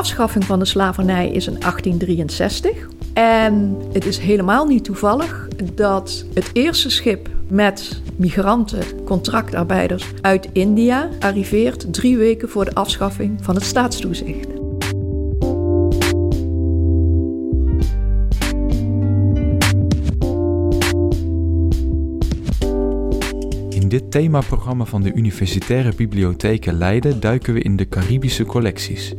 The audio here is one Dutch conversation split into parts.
Afschaffing van de slavernij is in 1863. En het is helemaal niet toevallig dat het eerste schip met migranten, contractarbeiders uit India arriveert drie weken voor de afschaffing van het staatstoezicht. In dit themaprogramma van de Universitaire Bibliotheken Leiden duiken we in de Caribische collecties.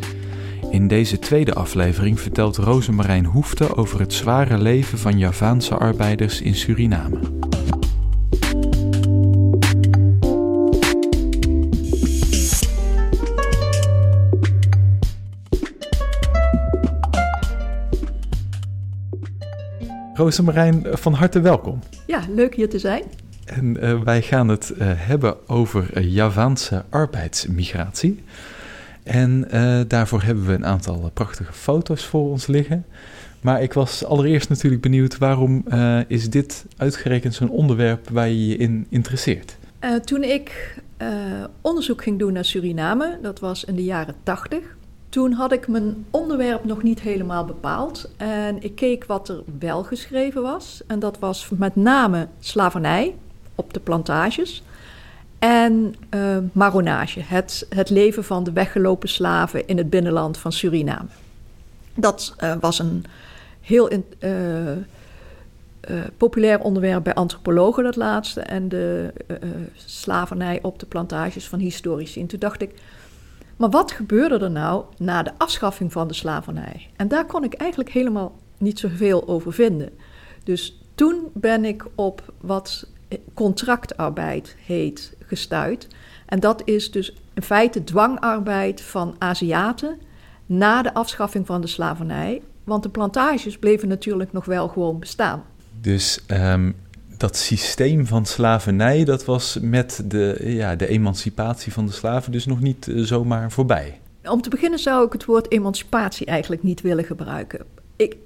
In deze tweede aflevering vertelt Rosemarijn Hoefte over het zware leven van Javaanse arbeiders in Suriname. Rosemarijn, van harte welkom. Ja, leuk hier te zijn. En uh, wij gaan het uh, hebben over Javaanse arbeidsmigratie. En daarvoor hebben we een aantal prachtige foto's voor ons liggen. Maar ik was allereerst natuurlijk benieuwd waarom is dit uitgerekend zo'n onderwerp waar je je in interesseert? toen ik onderzoek ging doen naar Suriname, dat was in de jaren 80, toen had ik mijn onderwerp nog niet helemaal bepaald. En ik keek wat er wel geschreven was. En dat was met name slavernij op de plantages. En uh, marronage, het, het leven van de weggelopen slaven in het binnenland van Suriname. Dat uh, was een heel uh, populair onderwerp bij antropologen, dat laatste. En de slavernij op de plantages van historici. En toen dacht ik, maar wat gebeurde er nou na de afschaffing van de slavernij? En daar kon ik eigenlijk helemaal niet zoveel over vinden. Dus toen ben ik op wat contractarbeid heet gestuurd. En dat is dus in feite dwangarbeid van Aziaten na de afschaffing van de slavernij. Want de plantages bleven natuurlijk nog wel gewoon bestaan. Dus um, dat systeem van slavernij, dat was met de, ja, de emancipatie van de slaven dus nog niet uh, zomaar voorbij. Om te beginnen zou ik het woord emancipatie eigenlijk niet willen gebruiken.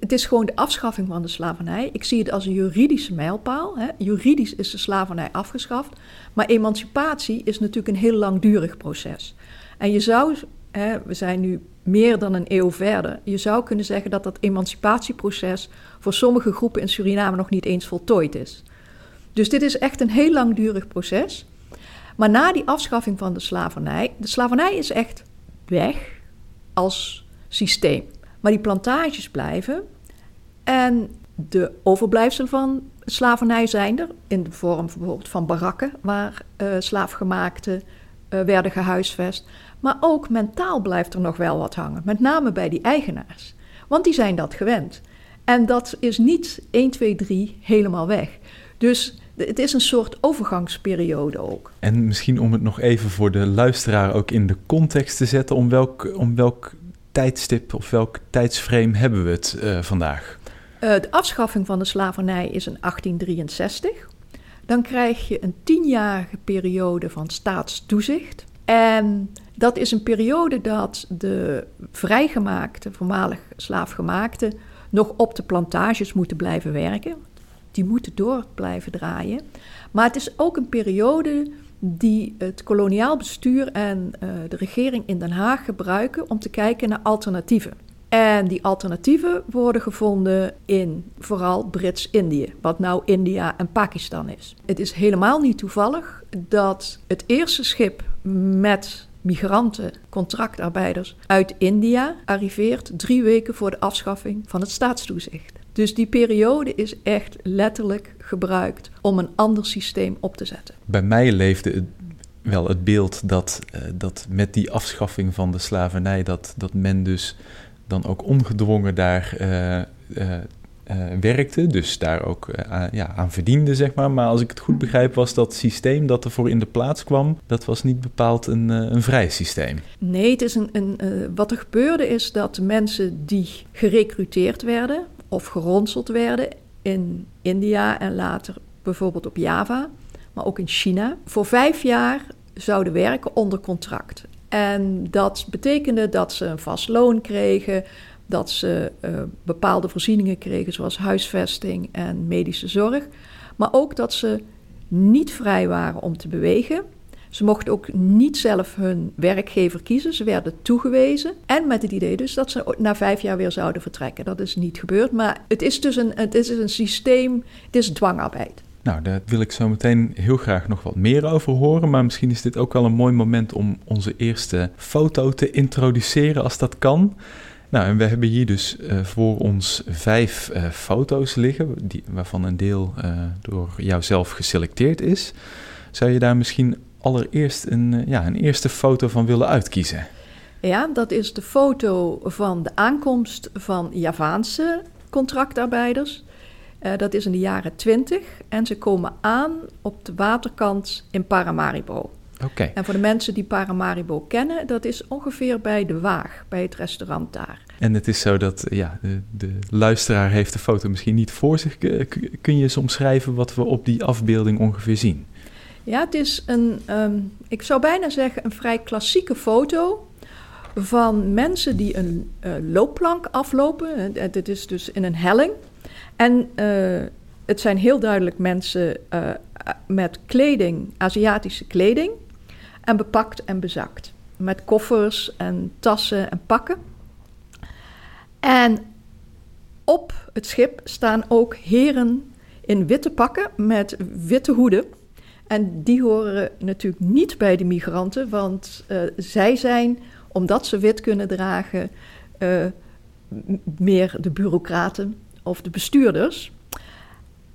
Het is gewoon de afschaffing van de slavernij. Ik zie het als een juridische mijlpaal. Hè. Juridisch is de slavernij afgeschaft. Maar emancipatie is natuurlijk een heel langdurig proces. En je zou, hè, we zijn nu meer dan een eeuw verder, je zou kunnen zeggen dat dat emancipatieproces voor sommige groepen in Suriname nog niet eens voltooid is. Dus dit is echt een heel langdurig proces. Maar na die afschaffing van de slavernij, de slavernij is echt weg als systeem. Maar die plantages blijven. En de overblijfselen van slavernij zijn er in de vorm bijvoorbeeld van barakken waar uh, slaafgemaakten uh, werden gehuisvest. Maar ook mentaal blijft er nog wel wat hangen, met name bij die eigenaars. Want die zijn dat gewend. En dat is niet 1, 2, 3 helemaal weg. Dus het is een soort overgangsperiode ook. En misschien om het nog even voor de luisteraar ook in de context te zetten, om welk, om welk tijdstip of welk tijdsframe hebben we het uh, vandaag? Uh, de afschaffing van de slavernij is in 1863. Dan krijg je een tienjarige periode van staatstoezicht. En dat is een periode dat de vrijgemaakte, voormalig slaafgemaakte, nog op de plantages moeten blijven werken die moeten door blijven draaien. Maar het is ook een periode die het koloniaal bestuur en uh, de regering in Den Haag gebruiken om te kijken naar alternatieven. En die alternatieven worden gevonden in vooral Brits-Indië, wat nou India en Pakistan is. Het is helemaal niet toevallig dat het eerste schip met migranten, contractarbeiders uit India arriveert drie weken voor de afschaffing van het staatstoezicht. Dus die periode is echt letterlijk gebruikt om een ander systeem op te zetten. Bij mij leefde het wel het beeld dat, uh, dat met die afschaffing van de slavernij, dat, dat men dus dan ook ongedwongen daar uh, uh, werkte, dus daar ook aan, ja, aan verdiende, zeg maar. Maar als ik het goed begrijp, was dat systeem dat ervoor in de plaats kwam, dat was niet bepaald een, een vrij systeem. Nee, het is een, een wat er gebeurde is dat mensen die gerecruiteerd werden, of geronseld werden in India en later bijvoorbeeld op Java, maar ook in China, voor vijf jaar zouden werken onder contract. En dat betekende dat ze een vast loon kregen, dat ze uh, bepaalde voorzieningen kregen, zoals huisvesting en medische zorg, maar ook dat ze niet vrij waren om te bewegen Ze mochten ook niet zelf hun werkgever kiezen. Ze werden toegewezen. En met het idee dus dat ze na vijf jaar weer zouden vertrekken. Dat is niet gebeurd. Maar het is dus een, het is een systeem, het is dwangarbeid. Nou, daar wil ik zo meteen heel graag nog wat meer over horen. Maar misschien is dit ook wel een mooi moment om onze eerste foto te introduceren, als dat kan. Nou, en we hebben hier dus uh, voor ons vijf uh, foto's liggen, die, waarvan een deel uh, door jouzelf geselecteerd is. Zou je daar misschien allereerst een, ja, een eerste foto van willen uitkiezen? Ja, dat is de foto van de aankomst van Javaanse contractarbeiders. dat is in de jaren 20 en ze komen aan op de waterkant in Paramaribo. Okay. En voor de mensen die Paramaribo kennen, dat is ongeveer bij de Waag, bij het restaurant daar. En het is zo dat ja, de, de luisteraar heeft de foto misschien niet voor zich. Kun je eens omschrijven wat we op die afbeelding ongeveer zien? Ja, het is een, um, ik zou bijna zeggen, een vrij klassieke foto van mensen die een uh, loopplank aflopen. Het is dus in een helling. En uh, het zijn heel duidelijk mensen uh, met kleding, Aziatische kleding en bepakt en bezakt. Met koffers en tassen en pakken. En op het schip staan ook heren in witte pakken met witte hoeden. En die horen natuurlijk niet bij de migranten, want uh, zij zijn, omdat ze wit kunnen dragen, uh, meer de bureaucraten of de bestuurders.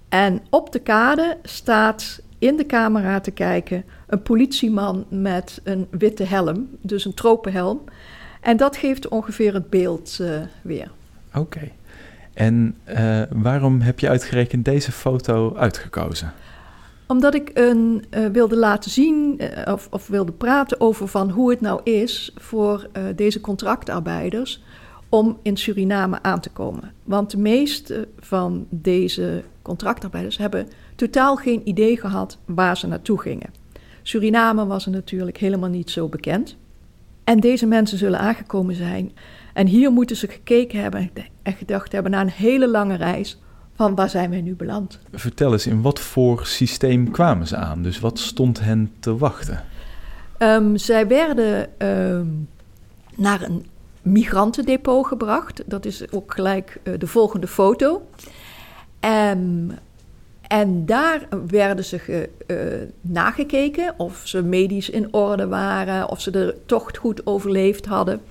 En op de kade staat in de camera te kijken een politieman met een witte helm, dus een tropenhelm. En dat geeft ongeveer het beeld uh, weer. Oké. En waarom heb je uitgerekend deze foto uitgekozen? Omdat ik een, uh, wilde laten zien of, of, wilde praten over van hoe het nou is voor deze contractarbeiders om in Suriname aan te komen. Want de meeste van deze contractarbeiders hebben totaal geen idee gehad waar ze naartoe gingen. Suriname was er natuurlijk helemaal niet zo bekend. En deze mensen zullen aangekomen zijn. En hier moeten ze gekeken hebben en gedacht hebben na een hele lange reis van waar zijn wij nu beland. Vertel eens, in wat voor systeem kwamen ze aan? Dus wat stond hen te wachten? Um, zij werden um, naar een migrantendepot gebracht. Dat is ook gelijk uh, de volgende foto. Um, en daar werden ze ge, uh, nagekeken of ze medisch in orde waren, of ze de tocht goed overleefd hadden.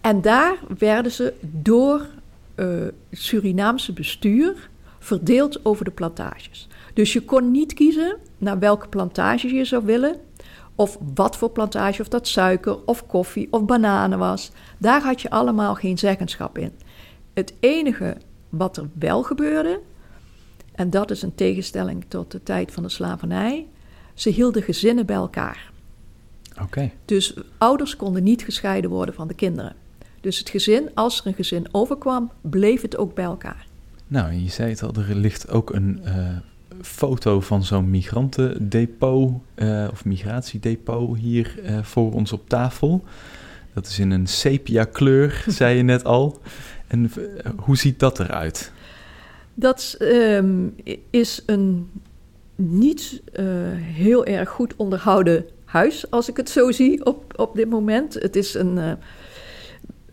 En daar werden ze door uh, het Surinaamse bestuur verdeeld over de plantages. Dus je kon niet kiezen naar welke plantage je zou willen, of wat voor plantage, of dat suiker of koffie of bananen was. Daar had je allemaal geen zeggenschap in. Het enige wat er wel gebeurde, en dat is een tegenstelling tot de tijd van de slavernij. Ze hielden gezinnen bij elkaar. Okay. Dus ouders konden niet gescheiden worden van de kinderen. Dus het gezin, als er een gezin overkwam, bleef het ook bij elkaar. Nou, je zei het al, er ligt ook een uh, foto van zo'n migrantendepot uh, of migratiedepot hier uh, voor ons op tafel. Dat is in een sepia kleur, zei je net al. En hoe ziet dat eruit? Dat um, is een niet heel erg goed onderhouden huis, als ik het zo zie op, op dit moment. Het is een,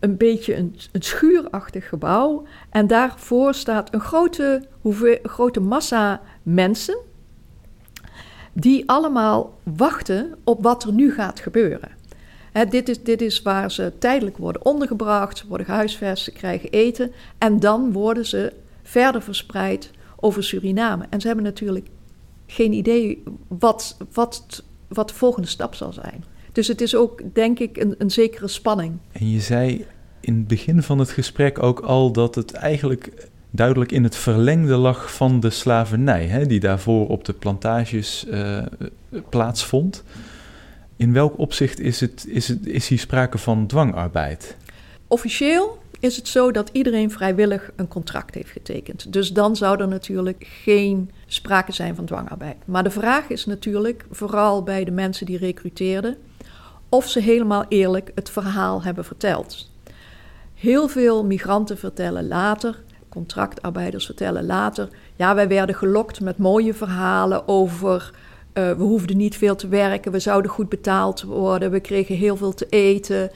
een beetje een, een schuurachtig gebouw. En daarvoor staat een grote, hoeveel, grote massa mensen. Die allemaal wachten op wat er nu gaat gebeuren. Dit, is, dit is waar ze tijdelijk worden ondergebracht, ze worden gehuisvest, ze krijgen eten. En dan worden ze verder verspreid over Suriname. En ze hebben natuurlijk geen idee wat, wat, wat de volgende stap zal zijn. Dus het is ook, denk ik, een, een zekere spanning. En je zei in het begin van het gesprek ook al dat het eigenlijk duidelijk in het verlengde lag van de slavernij, hè, die daarvoor op de plantages uh, plaatsvond. In welk opzicht is, het, is, het, is hier sprake van dwangarbeid? Officieel is het zo dat iedereen vrijwillig een contract heeft getekend. Dus dan zou er natuurlijk geen sprake zijn van dwangarbeid. Maar de vraag is natuurlijk, vooral bij de mensen die recruteerden, of ze helemaal eerlijk het verhaal hebben verteld. Heel veel migranten vertellen later, contractarbeiders vertellen later, ja, wij werden gelokt met mooie verhalen over Uh, we hoefden niet veel te werken, we zouden goed betaald worden, we kregen heel veel te eten.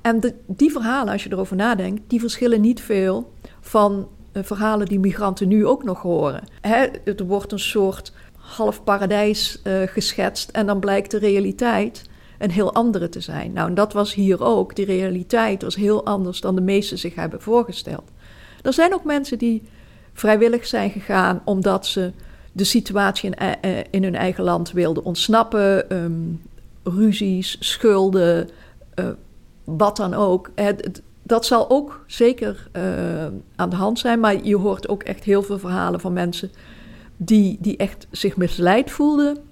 En die verhalen, als je erover nadenkt, die verschillen niet veel van uh, verhalen die migranten nu ook nog horen. Hè, wordt een soort half paradijs uh, geschetst en dan blijkt de realiteit een heel andere te zijn. Nou, en dat was hier ook. Die realiteit was heel anders dan de meesten zich hebben voorgesteld. Er zijn ook mensen die vrijwillig zijn gegaan omdat ze de situatie in, uh, in hun eigen land wilden ontsnappen. Um, ruzies, schulden, uh, wat dan ook. Het, dat zal ook zeker aan de hand zijn. Maar je hoort ook echt heel veel verhalen van mensen die, die echt zich misleid voelden.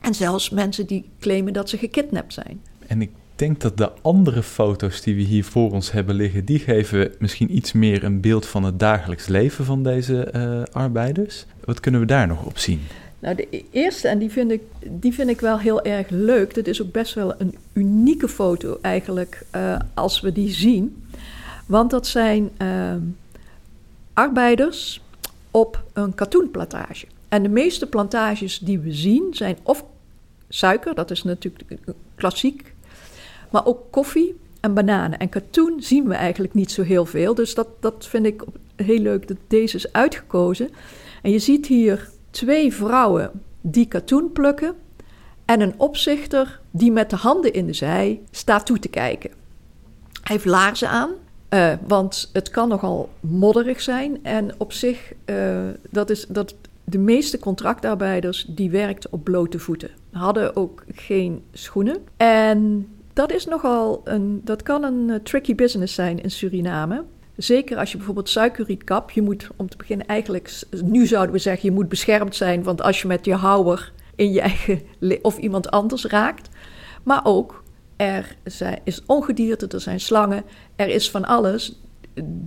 En zelfs mensen die claimen dat ze gekidnapt zijn. En ik denk dat de andere foto's die we hier voor ons hebben liggen, die geven misschien iets meer een beeld van het dagelijks leven van deze uh, arbeiders. Wat kunnen we daar nog op zien? Nou, de eerste, en die vind, ik, die vind ik wel heel erg leuk. Dat is ook best wel een unieke foto eigenlijk, uh, als we die zien. Want dat zijn uh, arbeiders op een katoenplantage. En de meeste plantages die we zien zijn of suiker, dat is natuurlijk klassiek, maar ook koffie en bananen. En katoen zien we eigenlijk niet zo heel veel. Dus dat, dat vind ik heel leuk dat deze is uitgekozen. En je ziet hier twee vrouwen die katoen plukken en een opzichter die met de handen in de zij staat toe te kijken. Hij heeft laarzen aan, uh, want het kan nogal modderig zijn. En op zich, uh, dat is dat de meeste contractarbeiders die werkten op blote voeten. Hadden ook geen schoenen. En dat is nogal een, dat kan een uh, tricky business zijn in Suriname. Zeker als je bijvoorbeeld suikerriet kap, je moet om te beginnen eigenlijk, nu zouden we zeggen, je moet beschermd zijn, want als je met je houwer in je eigen of iemand anders raakt, maar ook er zijn, is ongedierte, er zijn slangen, er is van alles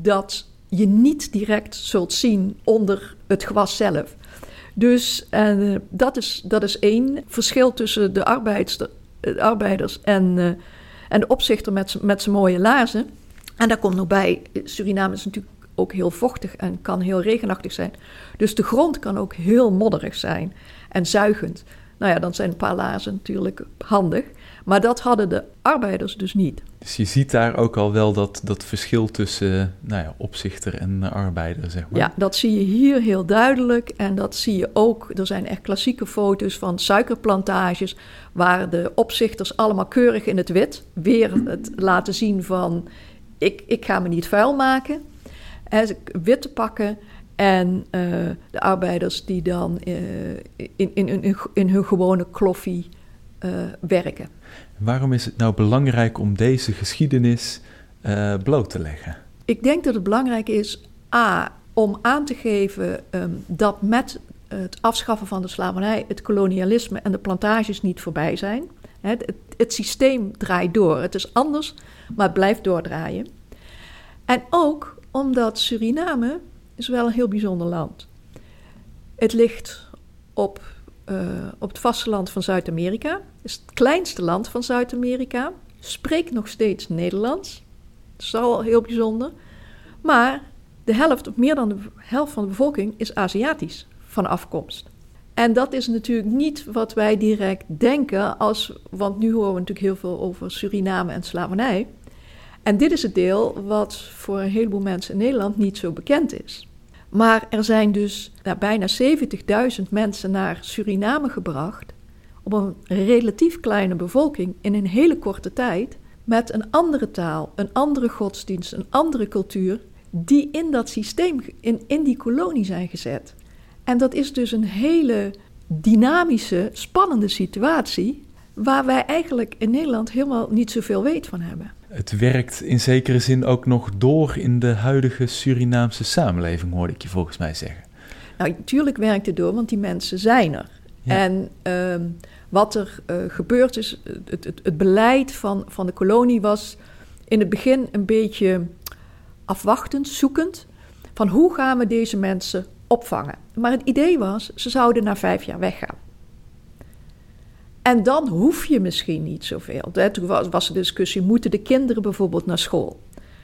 dat je niet direct zult zien onder het gewas zelf. Dus uh, dat, is, dat is één verschil tussen de, de arbeiders en, uh, en de opzichter met, met zijn mooie laarzen. En daar komt nog bij, Suriname is natuurlijk ook heel vochtig en kan heel regenachtig zijn. Dus de grond kan ook heel modderig zijn en zuigend. Nou ja, dan zijn een paar laarzen natuurlijk handig. Maar dat hadden de arbeiders dus niet. Dus je ziet daar ook al wel dat, dat verschil tussen nou ja, opzichter en arbeider, zeg maar. Ja, dat zie je hier heel duidelijk. En dat zie je ook, er zijn echt klassieke foto's van suikerplantages... waar de opzichters allemaal keurig in het wit... weer het laten zien van, ik, ik ga me niet vuil maken. En witte pakken en uh, de arbeiders die dan uh, in, in, in, hun gewone kloffie uh, werken. Waarom is het nou belangrijk om deze geschiedenis uh, bloot te leggen? Ik denk dat het belangrijk is, a, om aan te geven um, dat met het afschaffen van de slavernij het kolonialisme en de plantages niet voorbij zijn. Het, het, het systeem draait door. Het is anders, maar het blijft doordraaien. En ook omdat Suriname is wel een heel bijzonder land. Het ligt op op het vasteland van Zuid-Amerika. Is het kleinste land van Zuid-Amerika. Spreekt nog steeds Nederlands. Dat is al heel bijzonder. Maar de helft, of meer dan de helft van de bevolking, is Aziatisch van afkomst. En dat is natuurlijk niet wat wij direct denken, als, want nu horen we natuurlijk heel veel over Suriname en slavernij. En dit is het deel wat voor een heleboel mensen in Nederland niet zo bekend is. Maar er zijn dus nou, bijna 70.000 mensen naar Suriname gebracht. Op een relatief kleine bevolking in een hele korte tijd. Met een andere taal, een andere godsdienst, een andere cultuur. Die in dat systeem, in, in die kolonie zijn gezet. En dat is dus een hele dynamische, spannende situatie. Waar wij eigenlijk in Nederland helemaal niet zoveel weet van hebben het werkt in zekere zin ook nog door in de huidige Surinaamse samenleving, hoorde ik je volgens mij zeggen. Nou, natuurlijk werkt het door, want die mensen zijn er. Ja. En uh, wat er uh, gebeurd is, het, het, het, beleid van, van de kolonie was in het begin een beetje afwachtend, zoekend. Van hoe gaan we deze mensen opvangen? Maar het idee was, ze zouden na vijf jaar weggaan. En dan hoef je misschien niet zoveel. Toen was de discussie, moeten de kinderen bijvoorbeeld naar school?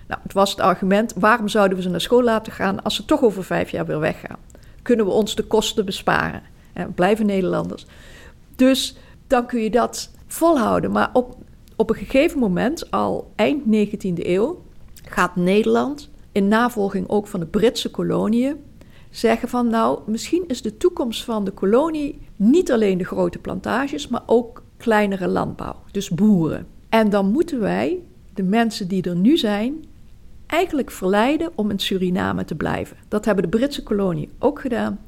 Nou, het was het argument, waarom zouden we ze naar school laten gaan als ze toch over vijf jaar weer weggaan? Kunnen we ons de kosten besparen? En blijven Nederlanders. Dus dan kun je dat volhouden. Maar op, op een gegeven moment, al eind 19e eeuw, gaat Nederland, in navolging ook van de Britse koloniën, zeggen van nou, misschien is de toekomst van de kolonie niet alleen de grote plantages, maar ook kleinere landbouw, dus boeren. En dan moeten wij de mensen die er nu zijn eigenlijk verleiden om in Suriname te blijven. Dat hebben de Britse kolonie ook gedaan.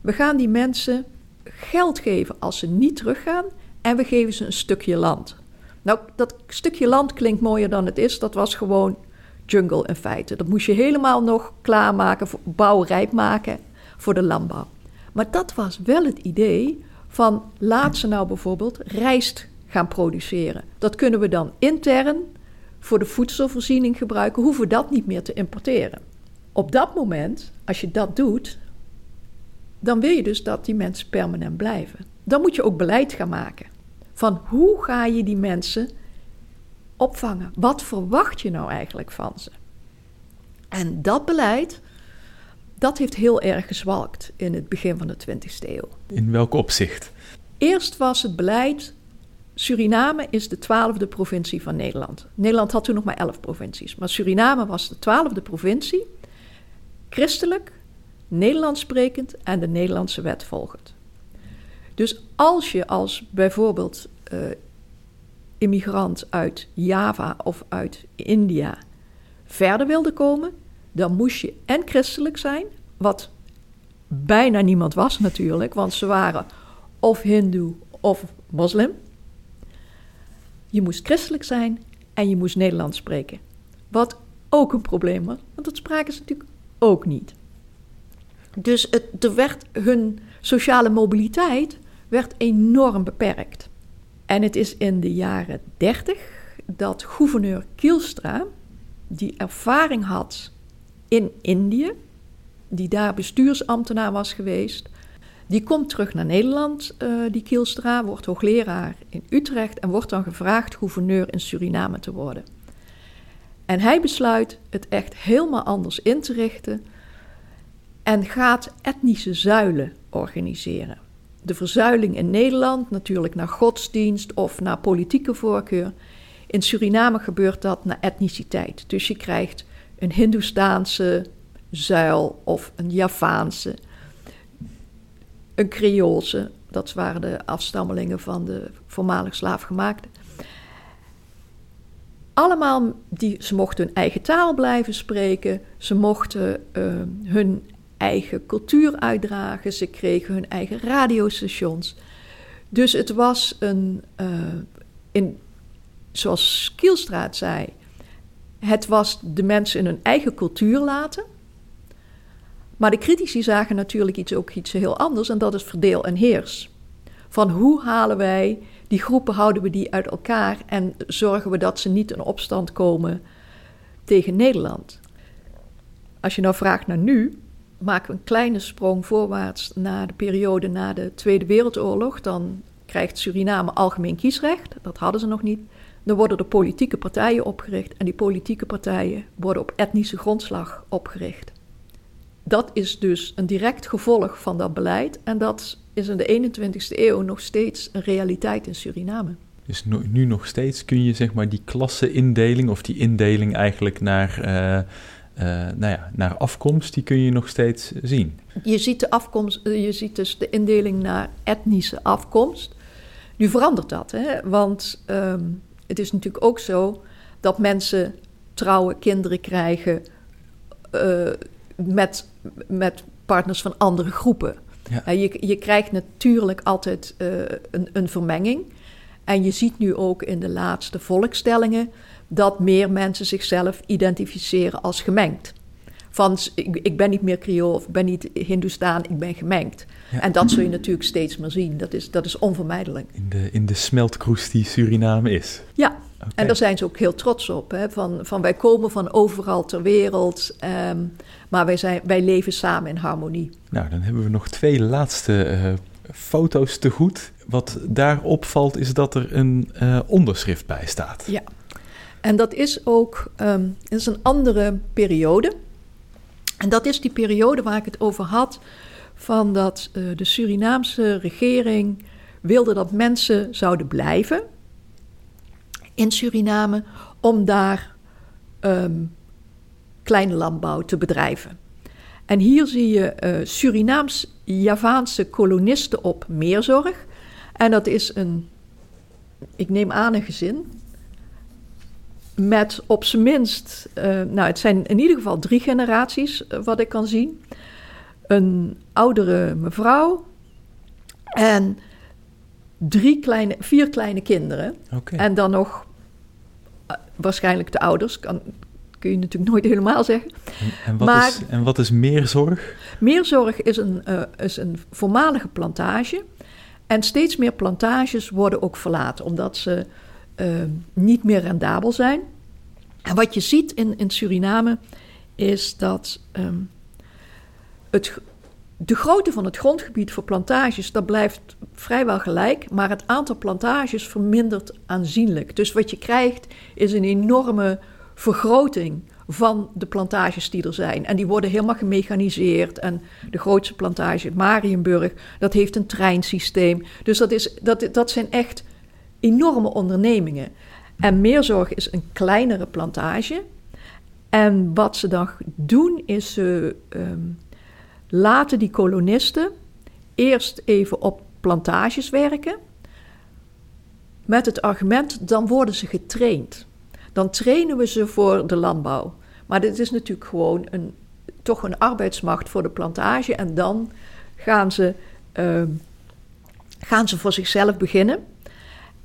We gaan die mensen geld geven als ze niet teruggaan en we geven ze een stukje land. Nou, dat stukje land klinkt mooier dan het is. Dat was gewoon jungle in feite. Dat moest je helemaal nog klaarmaken, bouwrijp maken voor de landbouw. Maar dat was wel het idee van laat ze nou bijvoorbeeld rijst gaan produceren. Dat kunnen we dan intern voor de voedselvoorziening gebruiken, hoeven we dat niet meer te importeren. Op dat moment, als je dat doet, dan wil je dus dat die mensen permanent blijven. Dan moet je ook beleid gaan maken. Van hoe ga je die mensen opvangen? Wat verwacht je nou eigenlijk van ze? En dat beleid, dat heeft heel erg gezwalkt in het begin van de 20e eeuw. In welk opzicht? Eerst was het beleid Suriname is de twaalfde provincie van Nederland. Nederland had toen nog maar elf provincies, maar Suriname was de twaalfde provincie, christelijk, Nederlands sprekend en de Nederlandse wet volgend. Dus als je als bijvoorbeeld uh, immigrant uit Java of uit India verder wilde komen, dan moest je en christelijk zijn, wat bijna niemand was natuurlijk, want ze waren of hindoe of moslim. Je moest christelijk zijn en je moest Nederlands spreken. Wat ook een probleem was, want dat spraken ze natuurlijk ook niet. Dus het, er werd hun sociale mobiliteit werd enorm beperkt. En het is in de jaren 30 dat gouverneur Kielstra, die ervaring had in Indië, die daar bestuursambtenaar was geweest, die komt terug naar Nederland, uh, die Kielstra, wordt hoogleraar in Utrecht en wordt dan gevraagd gouverneur in Suriname te worden. En hij besluit het echt helemaal anders in te richten en gaat etnische zuilen organiseren. De verzuiling in Nederland, natuurlijk naar godsdienst of naar politieke voorkeur. In Suriname gebeurt dat naar etniciteit. Dus je krijgt een Hindoestaanse zuil of een Javaanse een Creoolse. Dat waren de afstammelingen van de voormalig slaafgemaakten. Allemaal, die, ze mochten hun eigen taal blijven spreken. Ze mochten uh, hun eigen cultuur uitdragen. Ze kregen hun eigen radiostations. Dus het was een, uh, in, zoals Kielstraat zei, het was de mensen in hun eigen cultuur laten. Maar de critici zagen natuurlijk iets, ook iets heel anders en dat is verdeel en heers. Van hoe halen wij die groepen, houden we die uit elkaar en zorgen we dat ze niet in opstand komen tegen Nederland? Als je nou vraagt naar nu, maken we een kleine sprong voorwaarts naar de periode na de Tweede Wereldoorlog. Dan krijgt Suriname algemeen kiesrecht, dat hadden ze nog niet. Dan worden er politieke partijen opgericht en die politieke partijen worden op etnische grondslag opgericht dat is dus een direct gevolg van dat beleid. En dat is in de 21ste eeuw nog steeds een realiteit in Suriname. Dus nu nog steeds kun je zeg maar die klasseindeling of die indeling eigenlijk naar, uh, uh, nou ja, naar afkomst, die kun je nog steeds zien. Je ziet, de afkomst, eh, je ziet dus de indeling naar etnische afkomst. Nu verandert dat, hè? want um, het is natuurlijk ook zo dat mensen trouwen, kinderen krijgen, uh, met, met partners van andere groepen. Ja. Je, je krijgt natuurlijk altijd uh, een, een vermenging. En je ziet nu ook in de laatste volkstellingen dat meer mensen zichzelf identificeren als gemengd. Van ik, ik ben niet meer Creool of ik ben niet Hindoestaan, ik ben gemengd. Ja. En dat zul je natuurlijk steeds meer zien. Dat is, dat is onvermijdelijk. In de, in de smeltkroes die Suriname is. Ja, Okay. En daar zijn ze ook heel trots op. Hè? Van, van wij komen van overal ter wereld, um, maar wij, zijn, wij leven samen in harmonie. Nou, dan hebben we nog twee laatste uh, foto's te goed. Wat daar opvalt is dat er een uh, onderschrift bij staat. Ja, en dat is ook um, is een andere periode. En dat is die periode waar ik het over had, van dat uh, de Surinaamse regering wilde dat mensen zouden blijven in Suriname om daar ehm, kleine landbouw te bedrijven. En hier zie je uh, Surinaams-Javaanse kolonisten op meerzorg. En dat is een, ik neem aan een gezin, met op zijn minst, uh, nou het zijn in ieder geval drie generaties uh, wat ik kan zien. Een oudere mevrouw en drie kleine, vier kleine kinderen. Okay. En dan nog uh, waarschijnlijk de ouders, kan, kun je natuurlijk nooit helemaal zeggen. En, en, wat, maar, is, en wat is meerzorg? Meerzorg is een, is een voormalige plantage. En steeds meer plantages worden ook verlaten, omdat ze niet meer rendabel zijn. En wat je ziet in, in Suriname is dat um, het, de grootte van het grondgebied voor plantages, dat blijft vrijwel gelijk, maar het aantal plantages vermindert aanzienlijk. Dus wat je krijgt is een enorme vergroting van de plantages die er zijn. En die worden helemaal gemechaniseerd. En de grootste plantage, Marienburg, dat heeft een treinsysteem. Dus dat, is, dat, dat zijn echt enorme ondernemingen. En Meerzorg is een kleinere plantage. En wat ze dan doen, is ze um, laten die kolonisten eerst even op plantages werken. Met het argument, dan worden ze getraind. Dan trainen we ze voor de landbouw. Maar dit is natuurlijk gewoon een, toch een arbeidsmacht voor de plantage. En dan gaan ze, uh, gaan ze voor zichzelf beginnen.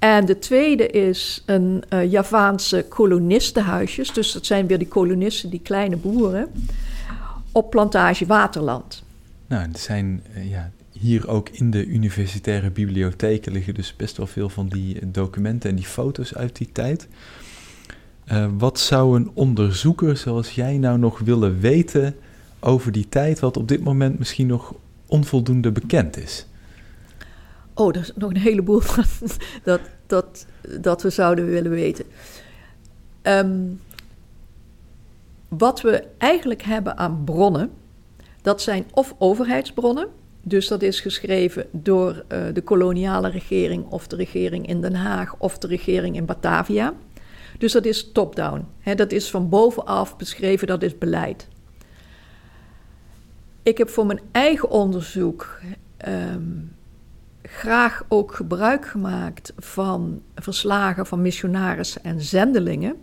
En de tweede is een uh, Javaanse kolonistenhuisjes. Dus dat zijn weer die kolonisten, die kleine boeren. Op plantage Waterland. Nou, er zijn uh, ja, hier ook in de universitaire bibliotheken liggen dus best wel veel van die documenten en die foto's uit die tijd. Wat zou een onderzoeker zoals jij nou nog willen weten over die tijd, wat op dit moment misschien nog onvoldoende bekend is? Oh, er is nog een heleboel dat, dat, dat we zouden willen weten. Um, wat we eigenlijk hebben aan bronnen, dat zijn of overheidsbronnen, dus dat is geschreven door uh, de koloniale regering of de regering in Den Haag of de regering in Batavia. Dus dat is top-down. Dat is van bovenaf beschreven, dat is beleid. Ik heb voor mijn eigen onderzoek um, graag ook gebruik gemaakt van verslagen van missionarissen en zendelingen.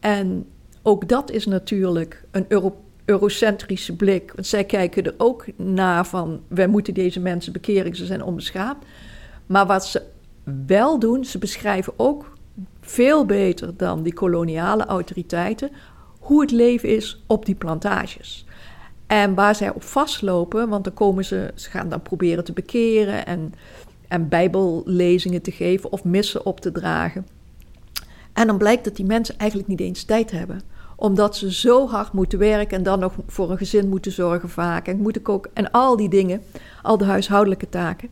En ook dat is natuurlijk een Euro eurocentrische blik. Want zij kijken er ook naar van... wij moeten deze mensen bekeren, ze zijn onbeschaamd. Maar wat ze wel doen, ze beschrijven ook veel beter dan die koloniale autoriteiten hoe het leven is op die plantages. En waar zij op vastlopen, want dan komen ze, ze gaan dan proberen te bekeren en, en bijbellezingen te geven of missen op te dragen. En dan blijkt dat die mensen eigenlijk niet eens tijd hebben omdat ze zo hard moeten werken en dan nog voor een gezin moeten zorgen vaak. En moeten koken en al die dingen, al de huishoudelijke taken.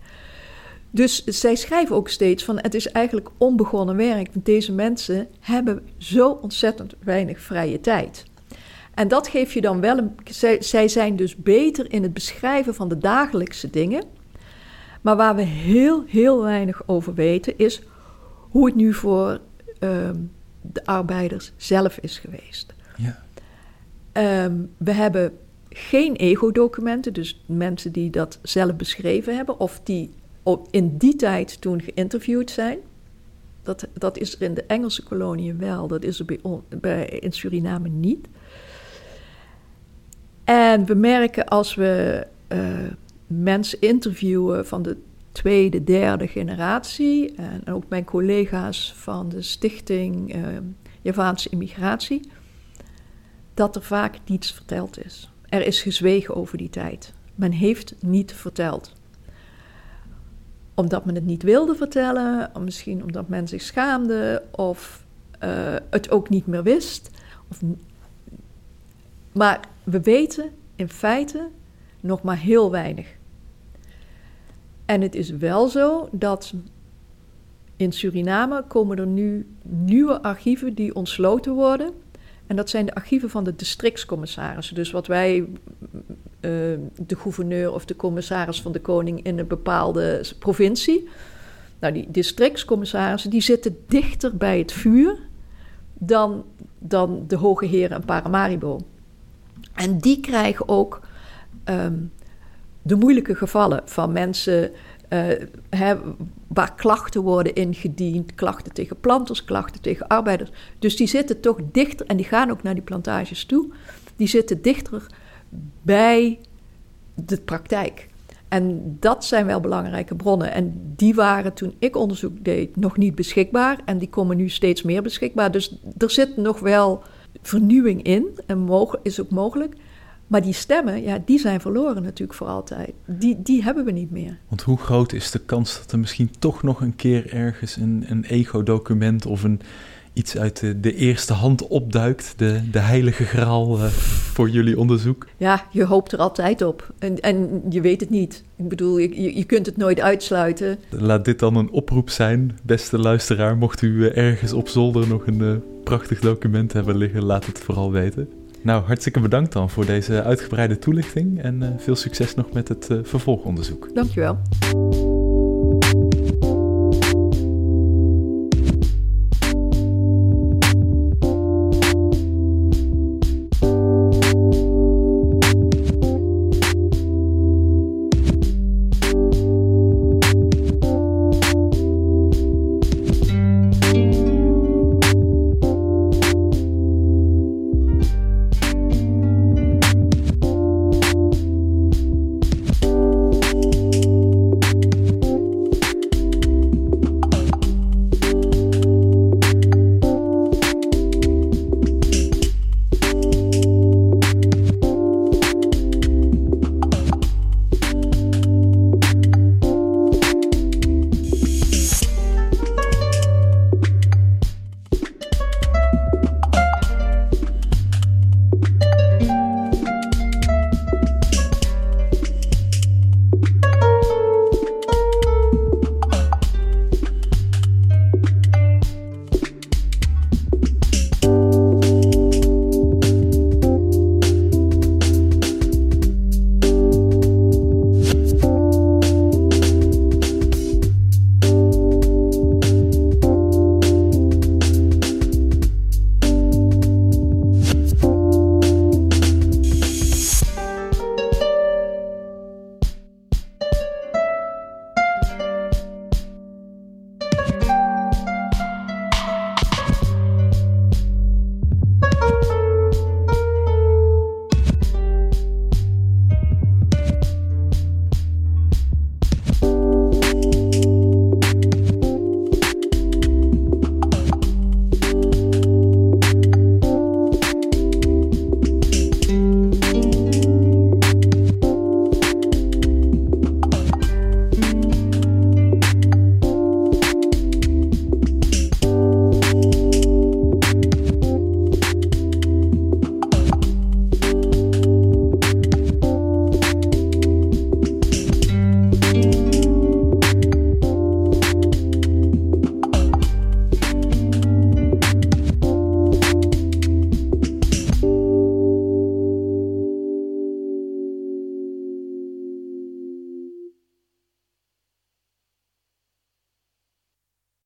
Dus zij schrijven ook steeds van het is eigenlijk onbegonnen werk. Want deze mensen hebben zo ontzettend weinig vrije tijd. En dat geeft je dan wel een. Zij, zij zijn dus beter in het beschrijven van de dagelijkse dingen. Maar waar we heel, heel weinig over weten, is hoe het nu voor uh, de arbeiders zelf is geweest. Ja. Um, we hebben geen ego-documenten, dus mensen die dat zelf beschreven hebben, of die in die tijd toen geïnterviewd zijn. Dat, dat is er in de Engelse koloniën wel, dat is er bij, bij, in Suriname niet. En we merken als we uh, mensen interviewen van de tweede, derde generatie, en ook mijn collega's van de Stichting uh, Javaanse Immigratie, dat er vaak niets verteld is. Er is gezwegen over die tijd. Men heeft niet verteld omdat men het niet wilde vertellen, of misschien omdat men zich schaamde of uh, het ook niet meer wist. Of... Maar we weten in feite nog maar heel weinig. En het is wel zo dat in Suriname komen er nu nieuwe archieven die ontsloten worden. En dat zijn de archieven van de districtscommissarissen. Dus wat wij de gouverneur of de commissaris van de koning in een bepaalde provincie. Nou, die districtscommissarissen die zitten dichter bij het vuur dan, dan de hoge heren in Paramaribo. En die krijgen ook ehm, de moeilijke gevallen van mensen uh, waar klachten worden ingediend, klachten tegen planters, klachten tegen arbeiders. Dus die zitten toch dichter, en die gaan ook naar die plantages toe, die zitten dichter bij de praktijk. En dat zijn wel belangrijke bronnen. En die waren toen ik onderzoek deed nog niet beschikbaar. En die komen nu steeds meer beschikbaar. Dus er zit nog wel vernieuwing in. En is ook mogelijk. Maar die stemmen, ja, die zijn verloren natuurlijk voor altijd. Die, die hebben we niet meer. Want hoe groot is de kans dat er misschien toch nog een keer ergens een, een ego-document of een, iets uit de, de, eerste hand opduikt, de, de heilige graal uh, voor jullie onderzoek? Ja, je hoopt er altijd op. En, en je weet het niet. Ik bedoel, je, je kunt het nooit uitsluiten. Laat dit dan een oproep zijn, beste luisteraar. Mocht u uh, ergens op zolder nog een uh, prachtig document hebben liggen, laat het vooral weten. Nou, hartstikke bedankt dan voor deze uitgebreide toelichting en veel succes nog met het vervolgonderzoek. Dankjewel.